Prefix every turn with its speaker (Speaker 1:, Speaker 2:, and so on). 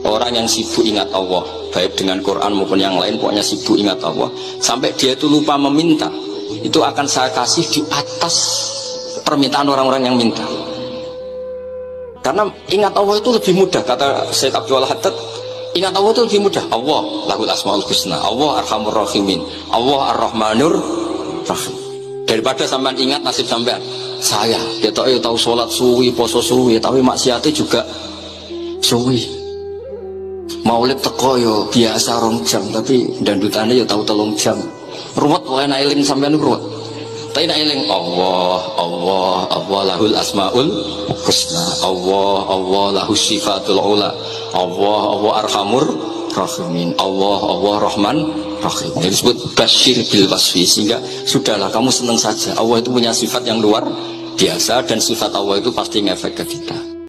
Speaker 1: Orang yang sibuk ingat Allah, baik dengan Quran maupun yang lain, pokoknya sibuk ingat Allah, sampai dia itu lupa meminta, itu akan saya kasih di atas permintaan orang-orang yang minta. Karena ingat Allah itu lebih mudah, kata Syekh Abdul Haddad, ingat Allah itu lebih mudah. Allah, lahul asmaul husna, Allah arhamur rahimin, Allah ar-rahmanur rahim. Daripada sampean ingat nasib sampean, saya, dia tahu, tahu sholat suwi, poso suwi, tapi maksiatnya juga suwi maulid teko yo biasa rong jam tapi dandutannya yo tahu telung jam. Ruwet wae nak eling sampean ruwet. Tapi nak eling Allah Allah Allah lahul asmaul husna. Allah Allah lahu sifatul ula. Allah Allah arhamur rahimin. Allah Allah rahman rahim. Ini disebut basyir bil wasfi sehingga sudahlah kamu senang saja. Allah itu punya sifat yang luar biasa dan sifat Allah itu pasti ngefek ke kita